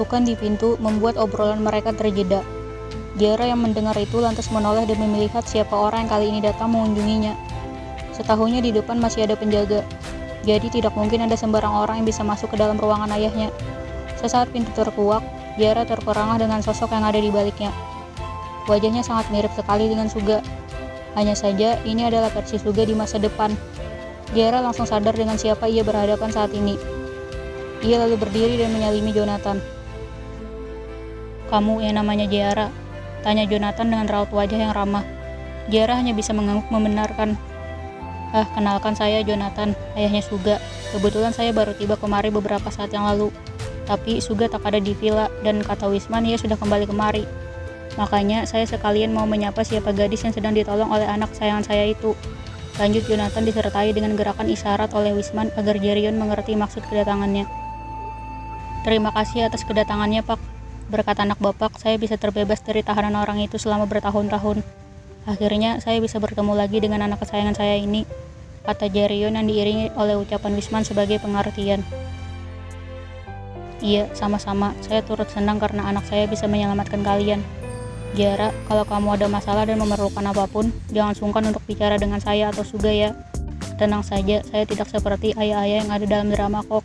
ketukan di pintu membuat obrolan mereka terjeda. Jara yang mendengar itu lantas menoleh demi melihat siapa orang yang kali ini datang mengunjunginya. Setahunya di depan masih ada penjaga, jadi tidak mungkin ada sembarang orang yang bisa masuk ke dalam ruangan ayahnya. Sesaat pintu terkuak, Jara terperangah dengan sosok yang ada di baliknya. Wajahnya sangat mirip sekali dengan Suga. Hanya saja, ini adalah versi Suga di masa depan. Jara langsung sadar dengan siapa ia berhadapan saat ini. Ia lalu berdiri dan menyalimi Jonathan. Kamu yang namanya Jara, tanya Jonathan dengan raut wajah yang ramah. Jara hanya bisa mengangguk membenarkan. Ah, kenalkan saya Jonathan, ayahnya Suga. Kebetulan saya baru tiba kemari beberapa saat yang lalu. Tapi Suga tak ada di villa dan kata Wisman ia sudah kembali kemari. Makanya saya sekalian mau menyapa siapa gadis yang sedang ditolong oleh anak sayangan saya itu. Lanjut Jonathan disertai dengan gerakan isyarat oleh Wisman agar Jerion mengerti maksud kedatangannya. Terima kasih atas kedatangannya, Pak. Berkat anak Bapak, saya bisa terbebas dari tahanan orang itu selama bertahun-tahun. Akhirnya, saya bisa bertemu lagi dengan anak kesayangan saya ini, kata Jerion yang diiringi oleh ucapan Wisman sebagai pengertian. Iya, sama-sama. Saya turut senang karena anak saya bisa menyelamatkan kalian. Jara, kalau kamu ada masalah dan memerlukan apa pun, jangan sungkan untuk bicara dengan saya atau Suga ya. Tenang saja, saya tidak seperti ayah-ayah yang ada dalam drama kok.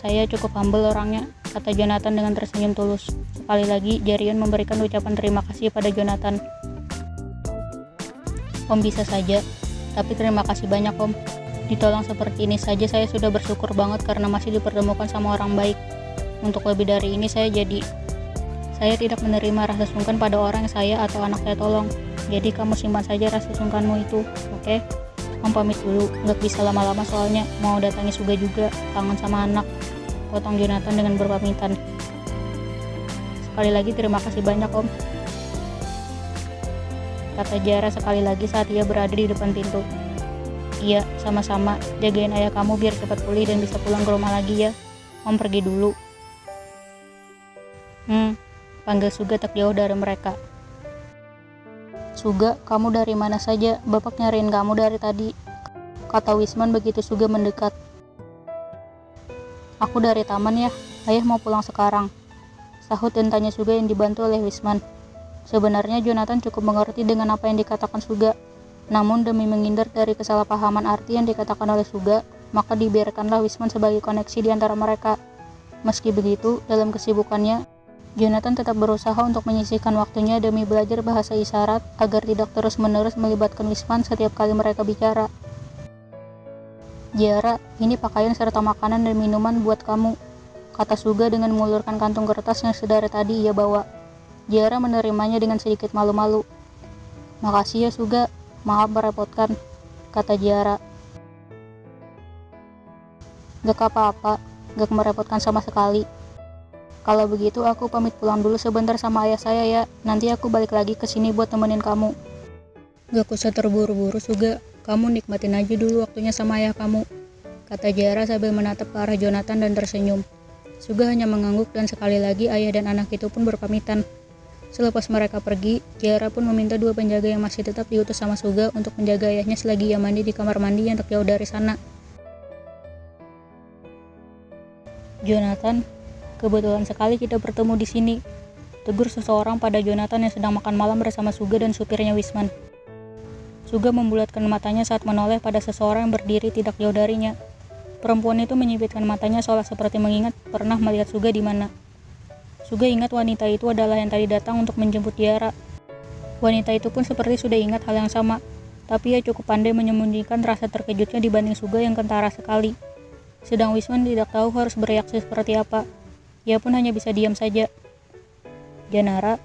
Saya cukup humble orangnya, kata Jonathan dengan tersenyum tulus. Sekali lagi, Jarion memberikan ucapan terima kasih pada Jonathan. Om bisa saja, tapi terima kasih banyak om. Ditolong seperti ini saja saya sudah bersyukur banget karena masih dipertemukan sama orang baik. Untuk lebih dari ini saya jadi saya tidak menerima rasa sungkan pada orang yang saya atau anak saya tolong. Jadi kamu simpan saja rasa sungkanmu itu, oke? Okay? Om pamit dulu, nggak bisa lama-lama soalnya mau datangi Suga juga, kangen sama anak. Potong Jonathan dengan berpamitan. Sekali lagi terima kasih banyak om. Kata Jara sekali lagi saat ia berada di depan pintu. Iya, sama-sama. Jagain ayah kamu biar cepat pulih dan bisa pulang ke rumah lagi ya. Om pergi dulu. Hmm, panggil Suga tak jauh dari mereka. Suga, kamu dari mana saja? Bapak nyariin kamu dari tadi. Kata Wisman begitu Suga mendekat. Aku dari taman ya, ayah mau pulang sekarang. Sahut dan tanya Suga yang dibantu oleh Wisman. Sebenarnya Jonathan cukup mengerti dengan apa yang dikatakan Suga. Namun demi menghindar dari kesalahpahaman arti yang dikatakan oleh Suga, maka dibiarkanlah Wisman sebagai koneksi di antara mereka. Meski begitu, dalam kesibukannya, Jonathan tetap berusaha untuk menyisihkan waktunya demi belajar bahasa isyarat agar tidak terus-menerus melibatkan Wisman setiap kali mereka bicara. Jara, ini pakaian serta makanan dan minuman buat kamu, kata Suga dengan mengulurkan kantung kertas yang sedari tadi ia bawa. Jara menerimanya dengan sedikit malu-malu. Makasih ya Suga, maaf merepotkan, kata Jara. Gak apa-apa, gak merepotkan sama sekali, kalau begitu aku pamit pulang dulu sebentar sama ayah saya ya. Nanti aku balik lagi ke sini buat temenin kamu. Gak usah terburu-buru juga. Kamu nikmatin aja dulu waktunya sama ayah kamu. Kata Jara sambil menatap ke arah Jonathan dan tersenyum. Suga hanya mengangguk dan sekali lagi ayah dan anak itu pun berpamitan. Selepas mereka pergi, Jara pun meminta dua penjaga yang masih tetap diutus sama Suga untuk menjaga ayahnya selagi ia mandi di kamar mandi yang tak jauh dari sana. Jonathan, Kebetulan sekali kita bertemu di sini. Tegur seseorang pada Jonathan yang sedang makan malam bersama Suga dan supirnya Wisman. Suga membulatkan matanya saat menoleh pada seseorang yang berdiri tidak jauh darinya. Perempuan itu menyipitkan matanya seolah seperti mengingat pernah melihat Suga di mana. Suga ingat wanita itu adalah yang tadi datang untuk menjemput Tiara. Wanita itu pun seperti sudah ingat hal yang sama, tapi ia cukup pandai menyembunyikan rasa terkejutnya dibanding Suga yang kentara sekali. Sedang Wisman tidak tahu harus bereaksi seperti apa. Ia pun hanya bisa diam saja. Janara,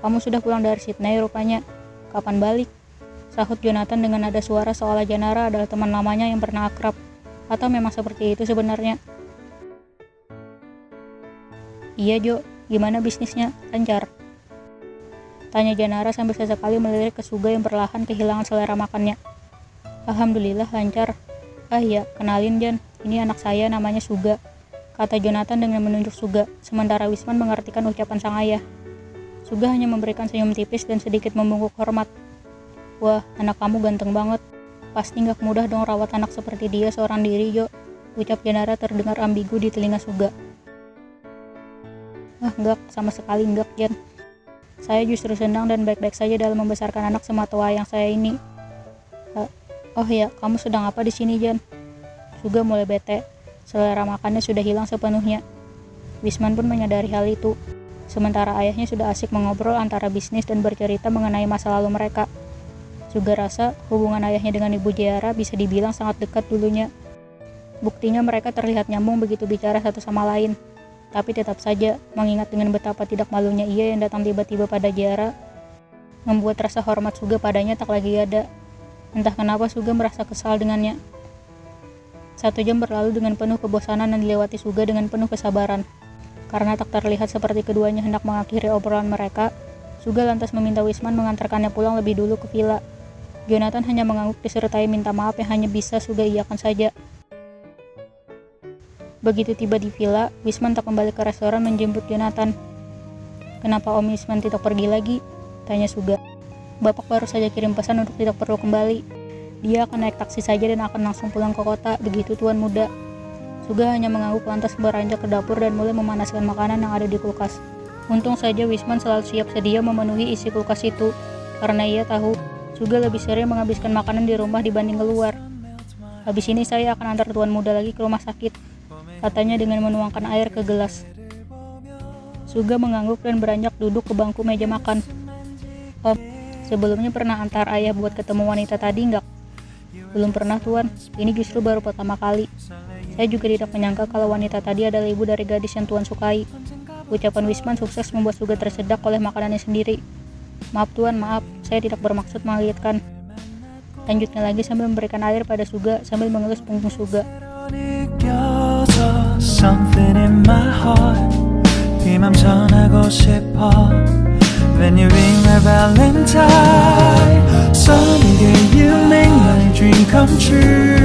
kamu sudah pulang dari Sydney rupanya. Kapan balik? Sahut Jonathan dengan nada suara seolah Janara adalah teman lamanya yang pernah akrab. Atau memang seperti itu sebenarnya? Iya Jo, gimana bisnisnya? Lancar. Tanya Janara sambil sesekali melirik ke Suga yang perlahan kehilangan selera makannya. Alhamdulillah lancar. Ah iya, kenalin Jan, ini anak saya namanya Suga kata Jonathan dengan menunjuk Suga, sementara Wisman mengartikan ucapan sang ayah. Suga hanya memberikan senyum tipis dan sedikit membungkuk hormat. Wah, anak kamu ganteng banget. Pasti nggak mudah dong rawat anak seperti dia seorang diri, Jo. Ucap Janara terdengar ambigu di telinga Suga. Ah, enggak, sama sekali enggak, Jen. Saya justru senang dan baik-baik saja dalam membesarkan anak semata yang saya ini. Uh, oh ya, kamu sedang apa di sini, Jan? Juga mulai bete. Selera makannya sudah hilang sepenuhnya. Wisman pun menyadari hal itu. Sementara ayahnya sudah asik mengobrol antara bisnis dan bercerita mengenai masa lalu mereka. Juga rasa hubungan ayahnya dengan ibu Jara bisa dibilang sangat dekat dulunya. Buktinya mereka terlihat nyambung begitu bicara satu sama lain. Tapi tetap saja, mengingat dengan betapa tidak malunya ia yang datang tiba-tiba pada Jara, membuat rasa hormat Suga padanya tak lagi ada. Entah kenapa Suga merasa kesal dengannya. Satu jam berlalu dengan penuh kebosanan dan dilewati Suga dengan penuh kesabaran. Karena tak terlihat seperti keduanya hendak mengakhiri obrolan mereka, Suga lantas meminta Wisman mengantarkannya pulang lebih dulu ke villa. Jonathan hanya mengangguk disertai minta maaf yang hanya bisa Suga iakan saja. Begitu tiba di villa, Wisman tak kembali ke restoran menjemput Jonathan. Kenapa Om Wisman tidak pergi lagi? Tanya Suga. Bapak baru saja kirim pesan untuk tidak perlu kembali. Dia akan naik taksi saja dan akan langsung pulang ke kota, begitu tuan muda. Suga hanya mengangguk lantas beranjak ke dapur dan mulai memanaskan makanan yang ada di kulkas. Untung saja Wisman selalu siap sedia memenuhi isi kulkas itu, karena ia tahu Suga lebih sering menghabiskan makanan di rumah dibanding keluar. Habis ini saya akan antar tuan muda lagi ke rumah sakit katanya dengan menuangkan air ke gelas. Suga mengangguk dan beranjak duduk ke bangku meja makan. Om, sebelumnya pernah antar ayah buat ketemu wanita tadi enggak? Belum pernah tuan, ini justru baru pertama kali. Saya juga tidak menyangka kalau wanita tadi adalah ibu dari gadis yang tuan sukai. Ucapan Wisman sukses membuat Suga tersedak oleh makanannya sendiri. Maaf tuan, maaf, saya tidak bermaksud mengagetkan. Lanjutnya lagi sambil memberikan air pada Suga sambil mengelus punggung Suga. Come true